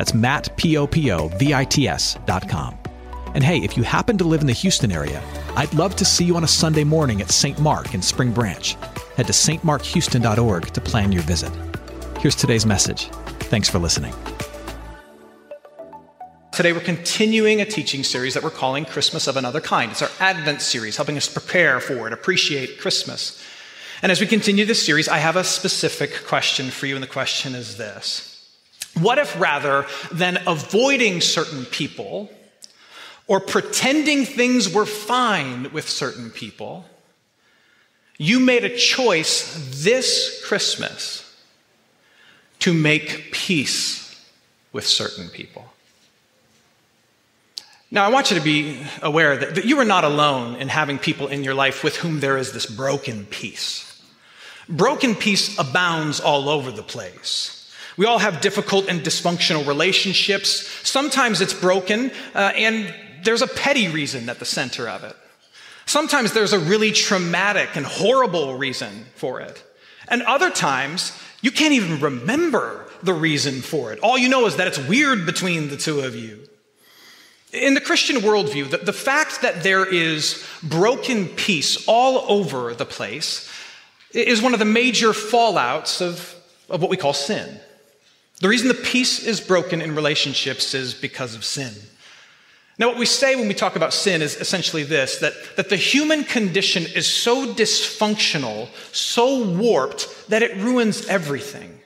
That's Matt, P-O-P-O-V-I-T-S dot com. And hey, if you happen to live in the Houston area, I'd love to see you on a Sunday morning at St. Mark in Spring Branch. Head to stmarkhouston.org to plan your visit. Here's today's message. Thanks for listening. Today, we're continuing a teaching series that we're calling Christmas of Another Kind. It's our Advent series, helping us prepare for and appreciate Christmas. And as we continue this series, I have a specific question for you, and the question is this What if rather than avoiding certain people or pretending things were fine with certain people, you made a choice this Christmas to make peace with certain people? Now, I want you to be aware that, that, you are not alone in having people in your life with whom there is this broken peace. Broken peace abounds all over the place. We all have difficult and dysfunctional relationships. Sometimes it's broken, uh, and there's a petty reason at the center of it. Sometimes there's a really traumatic and horrible reason for it. And other times, you can't even remember the reason for it. All you know is that it's weird between the two of you. In the Christian worldview, the, the fact that there is broken peace all over the place is one of the major fallouts of, of what we call sin. The reason the peace is broken in relationships is because of sin. Now, what we say when we talk about sin is essentially this that, that the human condition is so dysfunctional, so warped, that it ruins everything.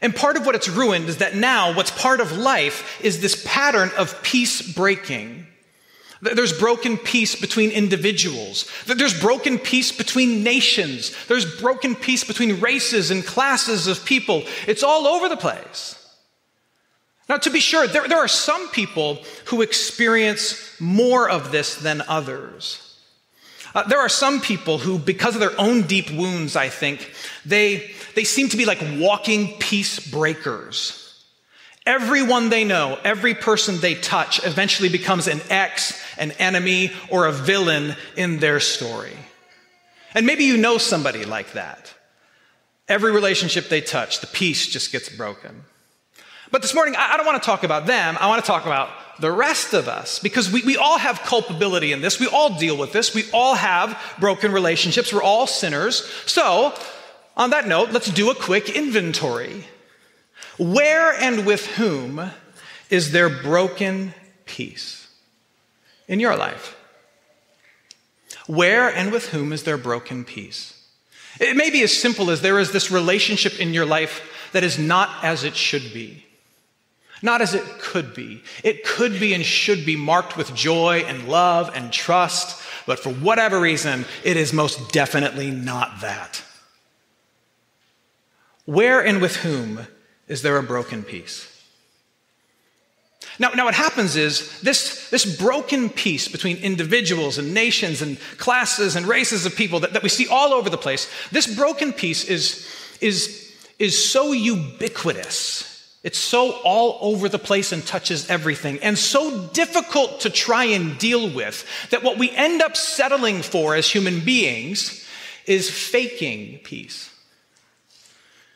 And part of what it's ruined is that now what's part of life is this pattern of peace breaking there's broken peace between individuals. There's broken peace between nations. There's broken peace between races and classes of people. It's all over the place. Now, to be sure, there, there are some people who experience more of this than others. Uh, there are some people who, because of their own deep wounds, I think, they, they seem to be like walking peace breakers. Everyone they know, every person they touch eventually becomes an ex, an enemy, or a villain in their story. And maybe you know somebody like that. Every relationship they touch, the peace just gets broken. But this morning, I don't want to talk about them. I want to talk about the rest of us because we, we all have culpability in this. We all deal with this. We all have broken relationships. We're all sinners. So, on that note, let's do a quick inventory. Where and with whom is there broken peace in your life? Where and with whom is there broken peace? It may be as simple as there is this relationship in your life that is not as it should be, not as it could be. It could be and should be marked with joy and love and trust, but for whatever reason, it is most definitely not that. Where and with whom is there a broken peace? Now, now what happens is this, this broken peace between individuals and nations and classes and races of people that, that we see all over the place, this broken peace is, is, is so ubiquitous. It's so all over the place and touches everything, and so difficult to try and deal with that what we end up settling for as human beings is faking peace.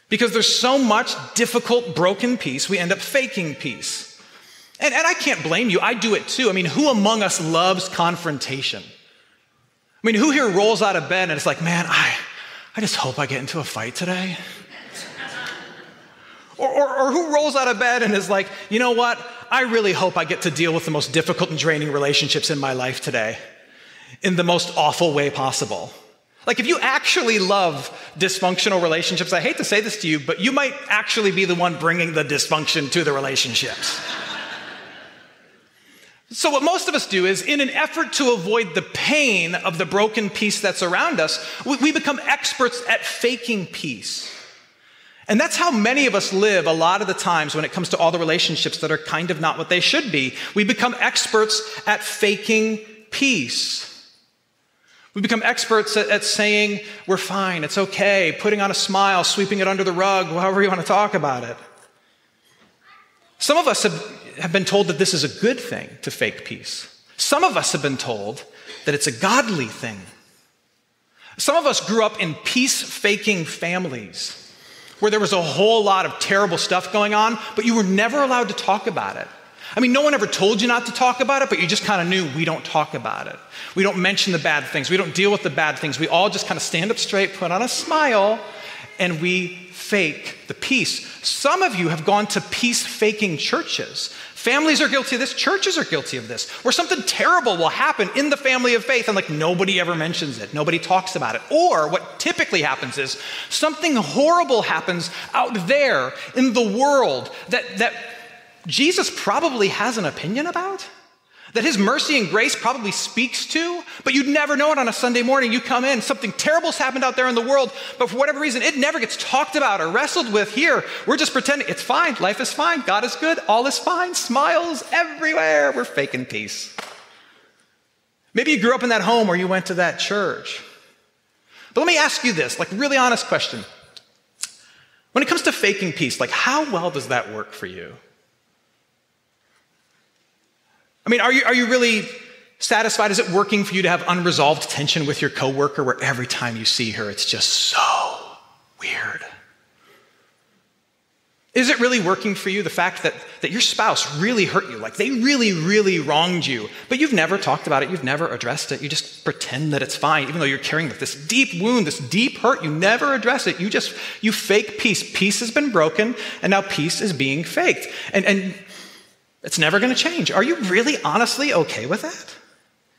Because there's so much difficult, broken peace, we end up faking peace. And, and I can't blame you, I do it too. I mean, who among us loves confrontation? I mean, who here rolls out of bed and it's like, man, I, I just hope I get into a fight today? or, or, or who rolls out of bed and is like, you know what? I really hope I get to deal with the most difficult and draining relationships in my life today in the most awful way possible. Like, if you actually love dysfunctional relationships, I hate to say this to you, but you might actually be the one bringing the dysfunction to the relationships. So, what most of us do is, in an effort to avoid the pain of the broken peace that's around us, we become experts at faking peace. And that's how many of us live a lot of the times when it comes to all the relationships that are kind of not what they should be. We become experts at faking peace. We become experts at, at, saying, we're fine, it's okay, putting on a smile, sweeping it under the rug, however you want to talk about it. Some of us have, have been told that this is a good thing to fake peace. Some of us have been told that it's a godly thing. Some of us grew up in peace faking families where there was a whole lot of terrible stuff going on, but you were never allowed to talk about it. I mean, no one ever told you not to talk about it, but you just kind of knew we don't talk about it. We don't mention the bad things. We don't deal with the bad things. We all just kind of stand up straight, put on a smile, and we fake the peace. Some of you have gone to peace faking churches. Families are guilty of this, churches are guilty of this, where something terrible will happen in the family of faith and like nobody ever mentions it, nobody talks about it. Or what typically happens is something horrible happens out there in the world that, that Jesus probably has an opinion about that his mercy and grace probably speaks to, but you'd never know it on a Sunday morning. You come in, something terrible's happened out there in the world, but for whatever reason, it never gets talked about or wrestled with here. We're just pretending it's fine, life is fine, God is good, all is fine, smiles everywhere. We're faking peace. Maybe you grew up in that home or you went to that church. But let me ask you this, like really honest question. When it comes to faking peace, like how well does that work for you? I mean, are you, are you really satisfied? Is it working for you to have unresolved tension with your coworker where every time you see her, it's just so weird? Is it really working for you, the fact that, that your spouse really hurt you, like they really, really wronged you, but you've never talked about it, you've never addressed it, you just pretend that it's fine, even though you're carrying this deep wound, this deep hurt, you never address it, you just, you fake peace. Peace has been broken, and now peace is being faked. And, and it's never going to change. Are you really honestly okay with that?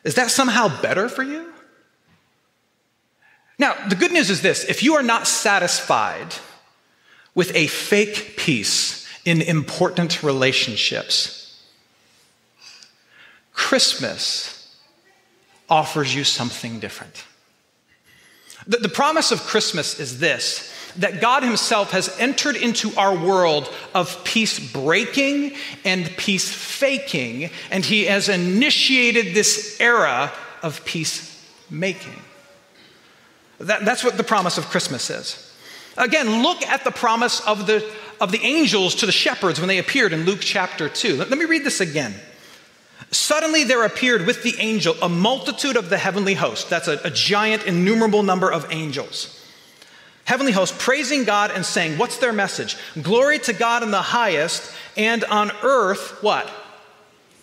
Is that somehow better for you? Now, the good news is this if you are not satisfied with a fake peace in important relationships, Christmas offers you something different. The, the promise of Christmas is this that God Himself has entered into our world of peace breaking and peace faking, and He has initiated this era of peace making. That, that's what the promise of Christmas is. Again, look at the promise of the, of the angels to the shepherds when they appeared in Luke chapter 2. Let, let me read this again. Suddenly there appeared with the angel a multitude of the heavenly host. That's a, a giant, innumerable number of angels heavenly host praising God and saying, What's their message? Glory to God in the highest, and on earth, what?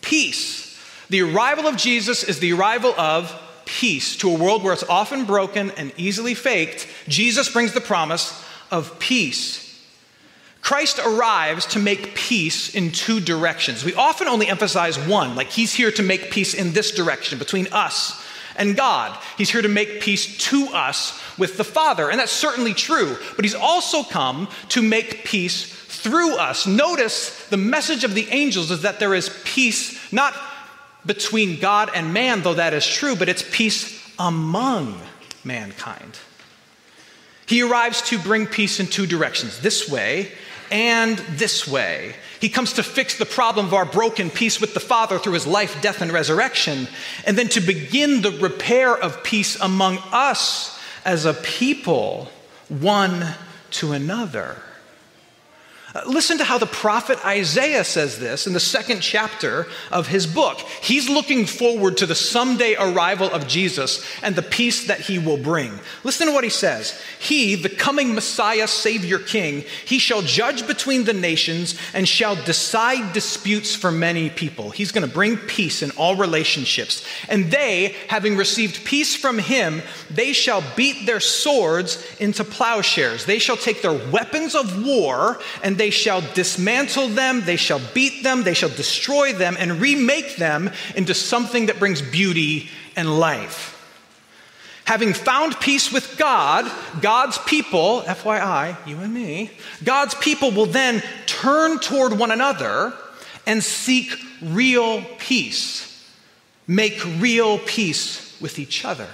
Peace. The arrival of Jesus is the arrival of peace to a world where it's often broken and easily faked. Jesus brings the promise of peace. Christ arrives to make peace in two directions. We often only emphasize one, like he's here to make peace in this direction between us and God. He's here to make peace to us with the Father, and that's certainly true, but He's also come to make peace through us. Notice the message of the angels is that there is peace not between God and man, though that is true, but it's peace among mankind. He arrives to bring peace in two directions this way and this way. He comes to fix the problem of our broken peace with the Father through his life, death, and resurrection, and then to begin the repair of peace among us as a people, one to another. Uh, listen to how the prophet Isaiah says this in the second chapter of his book. He's looking forward to the someday arrival of Jesus and the peace that he will bring. Listen to what he says. He, the coming Messiah, Savior, King, he shall judge between the nations and shall decide disputes for many people. He's going to bring peace in all relationships. And they, having received peace from him, they shall beat their swords into plowshares. They shall take their weapons of war and they shall dismantle them, they shall beat them, they shall destroy them, and remake them into something that brings beauty and life. Having found peace with God, God's people, FYI, you and me, God's people will then turn toward one another and seek real peace, make real peace with each other.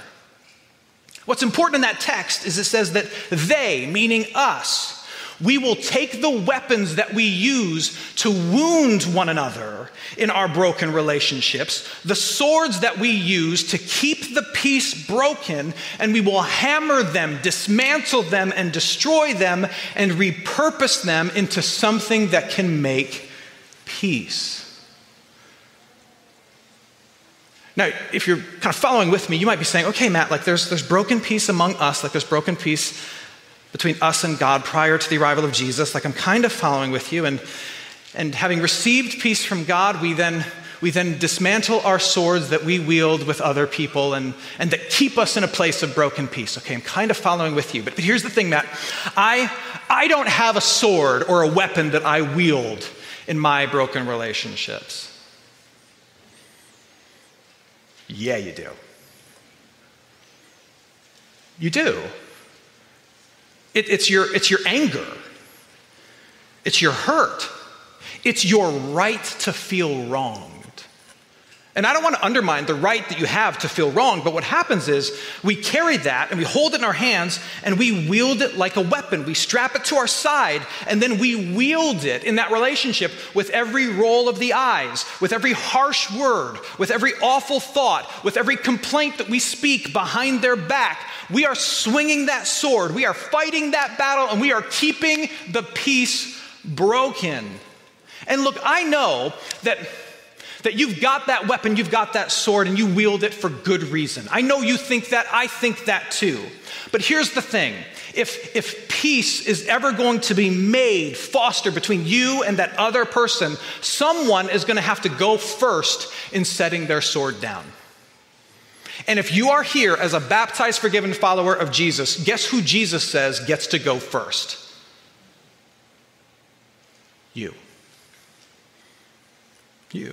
What's important in that text is it says that they, meaning us, we will take the weapons that we use to wound one another in our broken relationships, the swords that we use to keep the peace broken, and we will hammer them, dismantle them, and destroy them, and repurpose them into something that can make peace. Now, if you're kind of following with me, you might be saying, okay, Matt, like there's, there's broken peace among us, like there's broken peace between us and God prior to the arrival of Jesus. Like I'm kind of following with you. And, and having received peace from God, we then, we then dismantle our swords that we wield with other people and, and that keep us in a place of broken peace. Okay, I'm kind of following with you. But, but here's the thing, Matt. I, I don't have a sword or a weapon that I wield in my broken relationships. Yeah, you do. You do. It, it's, your, it's your anger, it's your hurt, it's your right to feel wrong. And I don't want to undermine the right that you have to feel wrong, but what happens is we carry that and we hold it in our hands and we wield it like a weapon. We strap it to our side and then we wield it in that relationship with every roll of the eyes, with every harsh word, with every awful thought, with every complaint that we speak behind their back. We are swinging that sword, we are fighting that battle, and we are keeping the peace broken. And look, I know that that you've got that weapon, you've got that sword, and you wield it for good reason. I know you think that, I think that too. But here's the thing if, if peace is ever going to be made, fostered between you and that other person, someone is going to have to go first in setting their sword down. And if you are here as a baptized, forgiven follower of Jesus, guess who Jesus says gets to go first? You. You.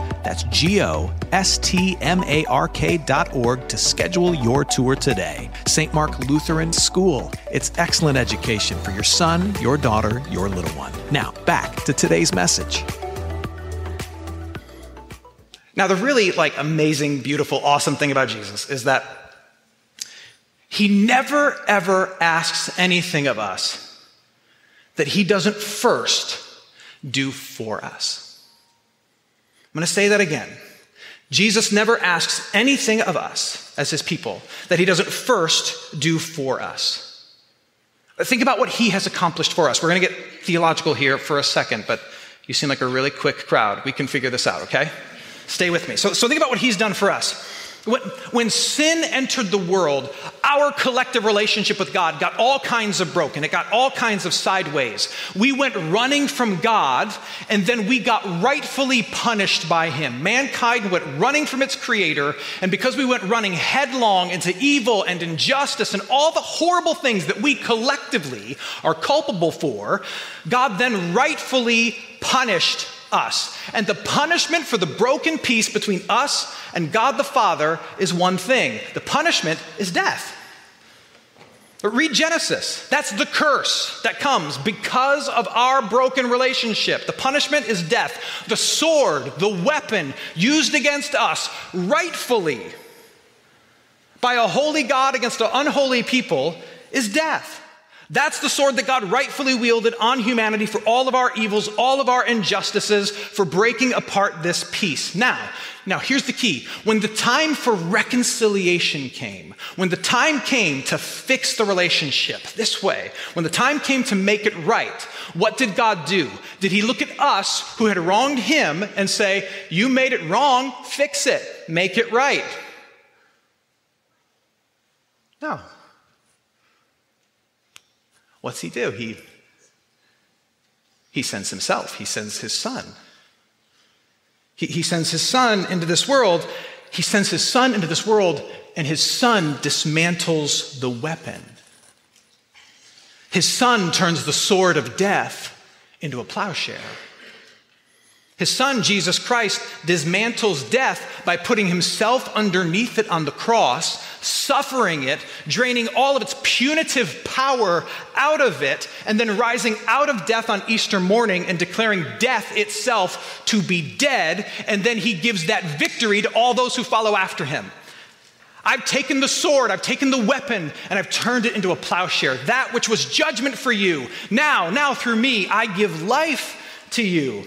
That's G O S T M A R K dot org to schedule your tour today. St. Mark Lutheran School. It's excellent education for your son, your daughter, your little one. Now, back to today's message. Now, the really like amazing, beautiful, awesome thing about Jesus is that he never ever asks anything of us that he doesn't first do for us. I'm going to say that again. Jesus never asks anything of us as his people that he doesn't first do for us. Think about what he has accomplished for us. We're going to get theological here for a second, but you seem like a really quick crowd. We can figure this out, okay? Stay with me. So, so think about what he's done for us. When sin entered the world, our collective relationship with God got all kinds of broken. It got all kinds of sideways. We went running from God, and then we got rightfully punished by Him. Mankind went running from its Creator, and because we went running headlong into evil and injustice and all the horrible things that we collectively are culpable for, God then rightfully punished us. And the punishment for the broken peace between us and God the Father is one thing the punishment is death. But read Genesis. That's the curse that comes because of our broken relationship. The punishment is death. The sword, the weapon used against us rightfully by a holy God against an unholy people is death. That's the sword that God rightfully wielded on humanity for all of our evils, all of our injustices, for breaking apart this peace. Now, now here's the key. When the time for reconciliation came, when the time came to fix the relationship this way, when the time came to make it right, what did God do? Did he look at us who had wronged him and say, "You made it wrong, fix it, make it right?" No. What's he do? He, he sends himself, he sends his son. He, he sends his son into this world. He sends his son into this world, and his son dismantles the weapon. His son turns the sword of death into a plowshare. His son, Jesus Christ, dismantles death by putting himself underneath it on the cross, suffering it, draining all of its punitive power out of it, and then rising out of death on Easter morning and declaring death itself to be dead. And then he gives that victory to all those who follow after him. I've taken the sword, I've taken the weapon, and I've turned it into a plowshare. That which was judgment for you, now, now through me, I give life to you.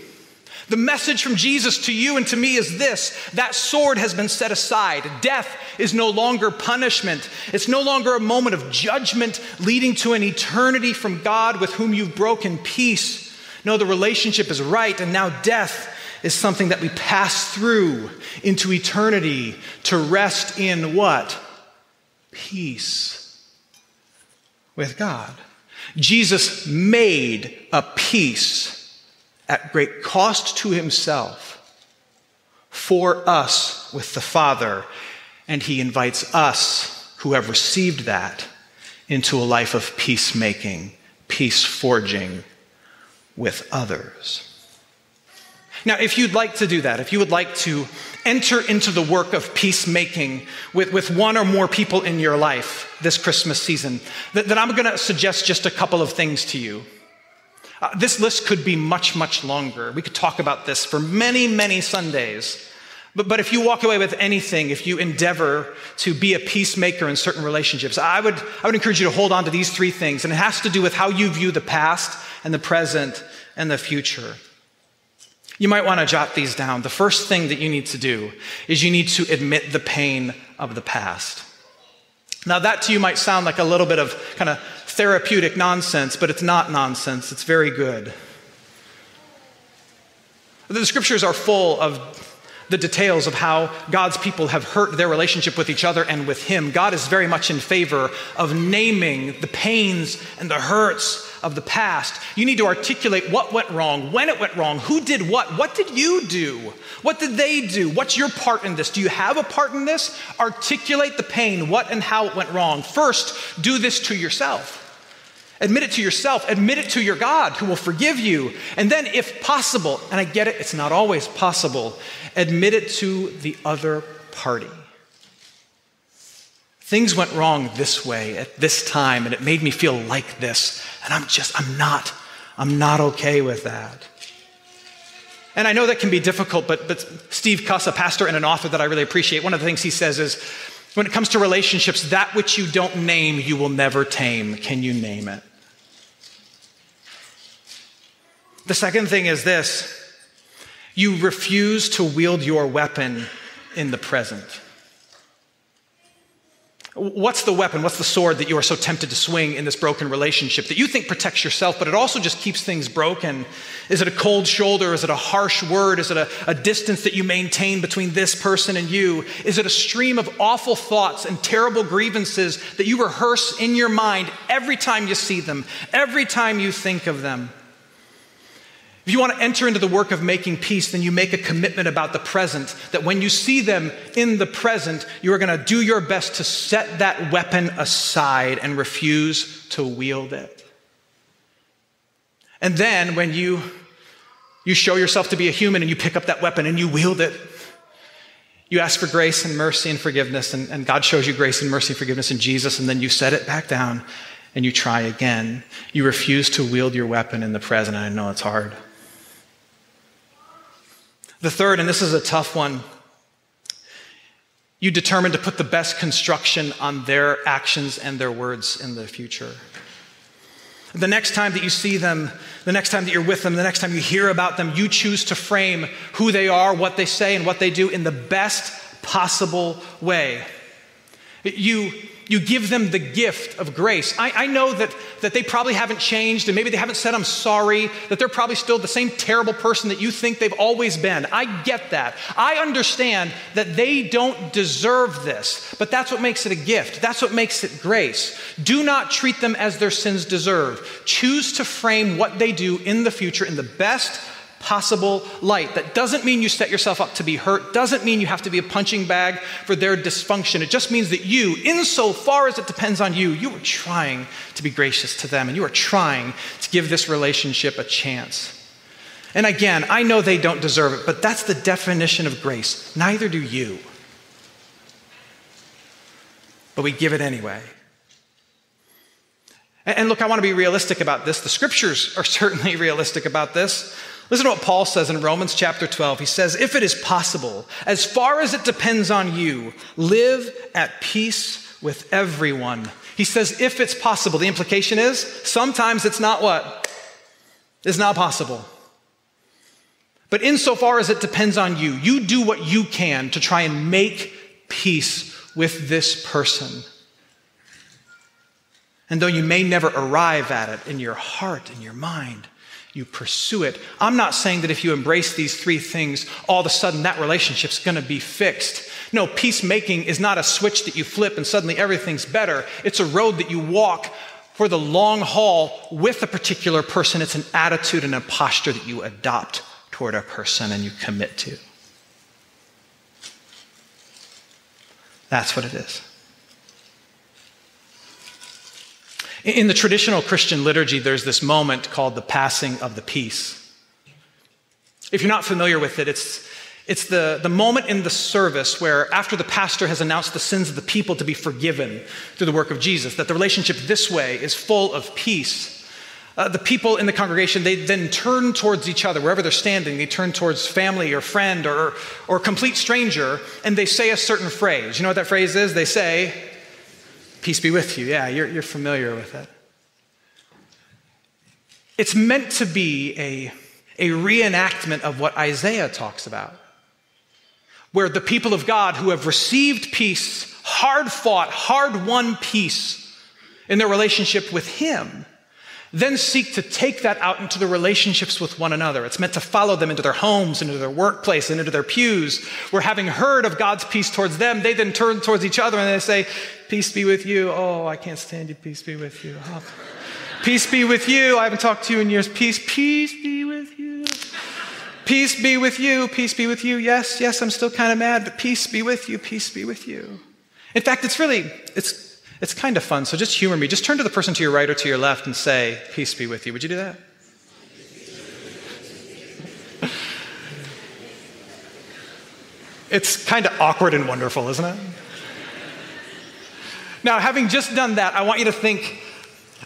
The message from Jesus to you and to me is this that sword has been set aside. Death is no longer punishment. It's no longer a moment of judgment leading to an eternity from God with whom you've broken peace. No, the relationship is right, and now death is something that we pass through into eternity to rest in what? Peace with God. Jesus made a peace at great cost to himself for us with the Father. And he invites us, who have received that, into a life of peacemaking, peace forging with others. Now, if you'd like to do that, if you would like to enter into the work of peacemaking with, with one or more people in your life this Christmas season, then I'm going to suggest just a couple of things to you. Uh, this list could be much, much longer. We could talk about this for many, many Sundays. But, but if you walk away with anything, if you endeavor to be a peacemaker in certain relationships, I would, I would encourage you to hold on to these three things. And it has to do with how you view the past and the present and the future. You might want to jot these down. The first thing that you need to do is you need to admit the pain of the past. Now, that to you might sound like a little bit of kind of therapeutic nonsense, but it's not nonsense. It's very good. The scriptures are full of the details of how God's people have hurt their relationship with each other and with Him. God is very much in favor of naming the pains and the hurts of the past. You need to articulate what went wrong, when it went wrong, who did what, what did you do, what did they do, what's your part in this? Do you have a part in this? Articulate the pain, what and how it went wrong. First, do this to yourself. Admit it to yourself, admit it to your God who will forgive you. And then, if possible, and I get it, it's not always possible, admit it to the other party. Things went wrong this way at this time, and it made me feel like this. And I'm just, I'm not, I'm not okay with that. And I know that can be difficult, but, but Steve Cuss, a pastor and an author that I really appreciate, one of the things he says is when it comes to relationships, that which you don't name, you will never tame. Can you name it? The second thing is this you refuse to wield your weapon in the present. What's the weapon? What's the sword that you are so tempted to swing in this broken relationship that you think protects yourself, but it also just keeps things broken? Is it a cold shoulder? Is it a harsh word? Is it a, a, distance that you maintain between this person and you? Is it a stream of awful thoughts and terrible grievances that you rehearse in your mind every time you see them, every time you think of them? If you want to enter into the work of making peace, then you make a commitment about the present that when you see them in the present, you are going to do your best to set that weapon aside and refuse to wield it. And then when you you show yourself to be a human and you pick up that weapon and you wield it, you ask for grace and mercy and forgiveness, and, and God shows you grace and mercy and forgiveness in Jesus, and then you set it back down and you try again. You refuse to wield your weapon in the present. I know it's hard. The third, and this is a tough one, you determine to put the best construction on their actions and their words in the future. The next time that you see them, the next time that you're with them, the next time you hear about them, you choose to frame who they are, what they say, and what they do in the best possible way. You you give them the gift of grace. I, I, know that, that they probably haven't changed and maybe they haven't said, I'm sorry, that they're probably still the same terrible person that you think they've always been. I get that. I understand that they don't deserve this, but that's what makes it a gift. That's what makes it grace. Do not treat them as their sins deserve. Choose to frame what they do in the future in the best possible light. That doesn't mean you set yourself up to be hurt, doesn't mean you have to be a punching bag for their dysfunction. It just means that you, insofar as it depends on you, you are trying to be gracious to them and you are trying to give this relationship a chance. And again, I know they don't deserve it, but that's the definition of grace. Neither do you. But we give it anyway. And look, I want to be realistic about this. The scriptures are certainly realistic about this. Listen to what Paul says in Romans chapter 12. He says, If it is possible, as far as it depends on you, live at peace with everyone. He says, If it's possible. The implication is sometimes it's not what? It's not possible. But insofar as it depends on you, you do what you can to try and make peace with this person. And though you may never arrive at it in your heart, in your mind, you pursue it. I'm not saying that if you embrace these three things, all of a sudden that relationship's going to be fixed. No, peacemaking is not a switch that you flip and suddenly everything's better. It's a road that you walk for the long haul with a particular person. It's an attitude and a posture that you adopt toward a person and you commit to. That's what it is. In the traditional Christian liturgy, there's this moment called the passing of the peace. If you're not familiar with it, it's, it's the, the moment in the service where, after the pastor has announced the sins of the people to be forgiven through the work of Jesus, that the relationship this way is full of peace. Uh, the people in the congregation, they then turn towards each other, wherever they're standing. They turn towards family or friend or, or complete stranger, and they say a certain phrase. You know what that phrase is? They say, Peace be with you. Yeah, you're, you're familiar with it. It's meant to be a, a reenactment of what Isaiah talks about, where the people of God who have received peace, hard fought, hard won peace in their relationship with Him, then seek to take that out into the relationships with one another. It's meant to follow them into their homes, into their workplace, and into their pews, where having heard of God's peace towards them, they then turn towards each other and they say, Peace be with you. Oh, I can't stand you. Peace be with you. Oh. Peace be with you. I haven't talked to you in years. Peace, peace be with you. Peace be with you. Peace be with you. Yes, yes, I'm still kind of mad, but peace be with you. Peace be with you. In fact, it's really, it's it's kind of fun, so just humor me. Just turn to the person to your right or to your left and say, Peace be with you. Would you do that? it's kind of awkward and wonderful, isn't it? Now, having just done that, I want you to think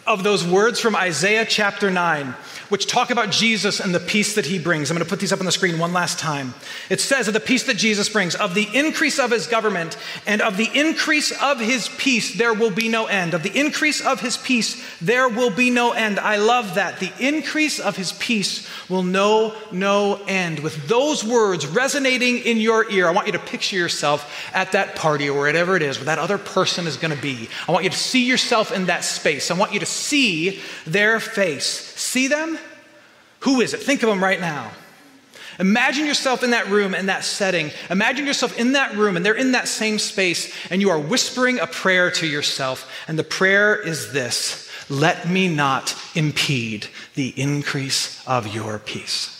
of those words from Isaiah chapter 9 which talk about Jesus and the peace that he brings. I'm going to put these up on the screen one last time. It says of the peace that Jesus brings, of the increase of his government and of the increase of his peace, there will be no end. Of the increase of his peace, there will be no end. I love that. The increase of his peace will know no end. With those words resonating in your ear, I want you to picture yourself at that party or whatever it is where that other person is going to be. I want you to see yourself in that space. I want you to see their face. See them? Who is it? Think of them right now. Imagine yourself in that room, in that setting. Imagine yourself in that room, and they're in that same space, and you are whispering a prayer to yourself. And the prayer is this Let me not impede the increase of your peace.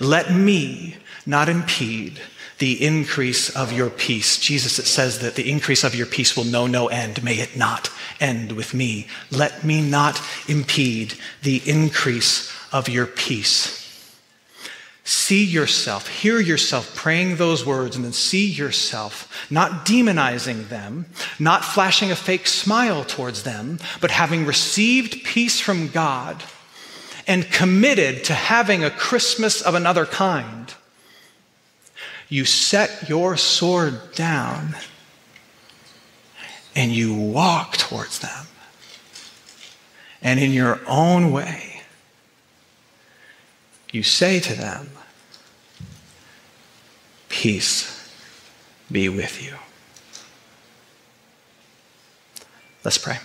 Let me not impede the increase of your peace. Jesus, it says that the increase of your peace will know no end. May it not end with me. Let me not impede the increase of your peace. See yourself, hear yourself praying those words, and then see yourself not demonizing them, not flashing a fake smile towards them, but having received peace from God and committed to having a Christmas of another kind you set your sword down and you walk towards them. And in your own way, you say to them, Peace be with you. Let's pray.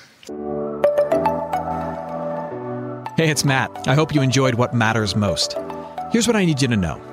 Hey, it's Matt. I hope you enjoyed what matters most. Here's what I need you to know.